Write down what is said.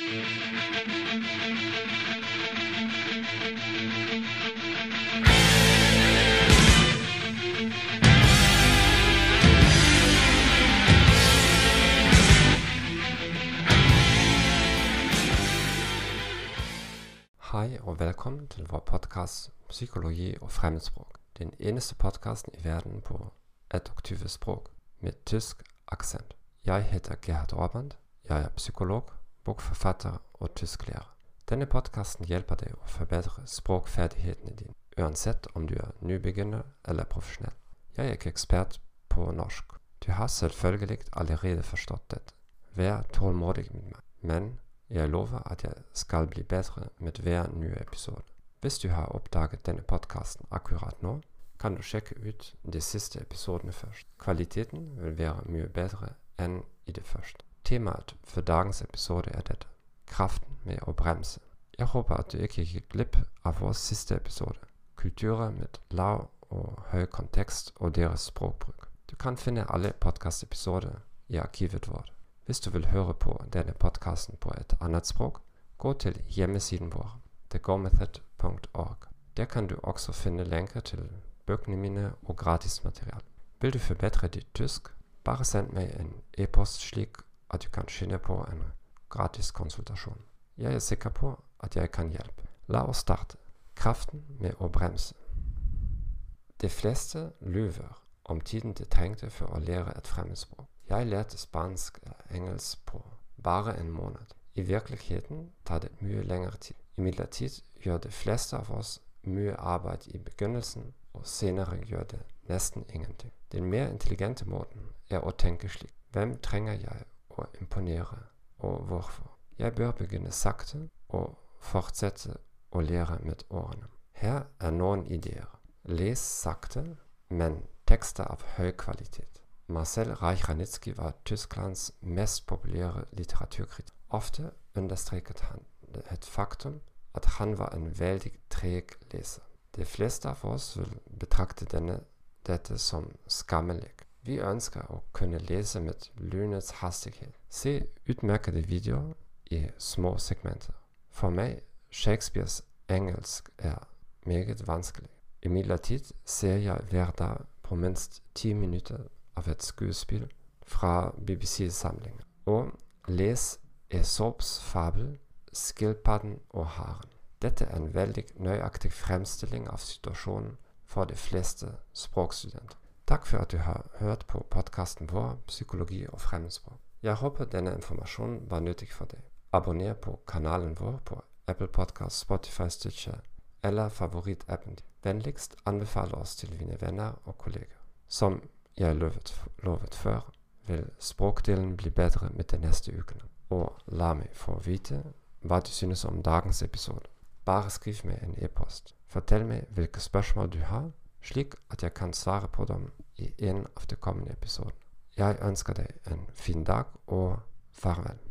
Hei og velkommen til vår podkast 'Psykologi og fremmedspråk'. Den eneste podkasten i verden på 21 språk med tysk aksent. Jeg heter Gerhard Orband. Jeg er psykolog, bokforfatter og tysklærer. Denne podkasten hjelper deg å forbedre språkferdighetene dine, uansett om du er nybegynner eller profesjonell. Jeg er ikke ekspert på norsk. Du har selvfølgelig allerede forstått dette. Vær tålmodig med meg, men jeg lover at jeg skal bli bedre med hver nye episode. Hvis du har oppdaget denne podkasten akkurat nå, kan du sjekke ut de siste episodene først. Kvaliteten vil være mye bedre enn i det første. Temaet for dagens episode er dette kraften med å bremse. Jeg håper at du ikke gikk glipp av vår siste episode, kulturer med lav og høy kontekst og deres språkbruk. Du kan finne alle podkastepisoder i arkivet vårt. Hvis du vil høre på denne podkasten på et annet språk, gå til hjemmesiden vår, thegomethod.org. Der kan du også finne lenker til bøkene mine og gratismateriale. Vil du forbedre ditt tysk, bare send meg en e-post slik at du kan skinne på en gratis konsultasjon. Jeg er sikker på at jeg kan hjelpe. La oss starte. Kraften med å bremse. De fleste lyver om tiden de trengte for å lære et fremmedspråk. Jeg lærte spansk og engelsk på bare en måned. I virkeligheten tar det mye lengre tid. Imidlertid gjør de fleste av oss mye arbeid i begynnelsen, og senere gjør det nesten ingenting. Den mer intelligente måten er å tenke slik. Hvem trenger jeg å imponere, og hvorfor? Jeg bør begynne sakte og fortsette å lære med årene. Her er noen ideer. Les sakte, men tekster av høy kvalitet. Marcel Reich-Ranitzky var Tysklands mest populære litteraturkritiker. Ofte understreket han et faktum at han var en veldig treg leser. De fleste av oss vil betrakte denne, dette som skammelig. Vi ønsker å kunne lese med lynets hastighet. Se utmerkede videoer i små segmenter. For meg, Shakespeares engelsk er meget vanskelig. Imidlertid ser jeg hver dag på minst ti minutter av et skuespill fra BBC-samlinger. Og les Esops fabel 'Skilpadden og haren'. Dette er en veldig nøyaktig fremstilling av situasjonen for de fleste språkstudenter. Takk for at du har hørt på podkasten vår 'Psykologi og fremmedspråk'. Jeg håper denne informasjonen var nyttig for deg. Abonner på kanalen vår på Apple Podcast, Spotify, Stitcher eller favorittappen din. Vennligst anbefale oss til dine venner og kolleger. Som jeg lovet, lovet før, vil språkdelen bli bedre med de neste ukene. Og la meg få vite hva du synes om dagens episode. Bare skriv meg en e-post. Fortell meg hvilke spørsmål du har, slik at jeg kan svare på dem i en av de kommende episodene. Jeg ønsker deg en fin dag og farvel.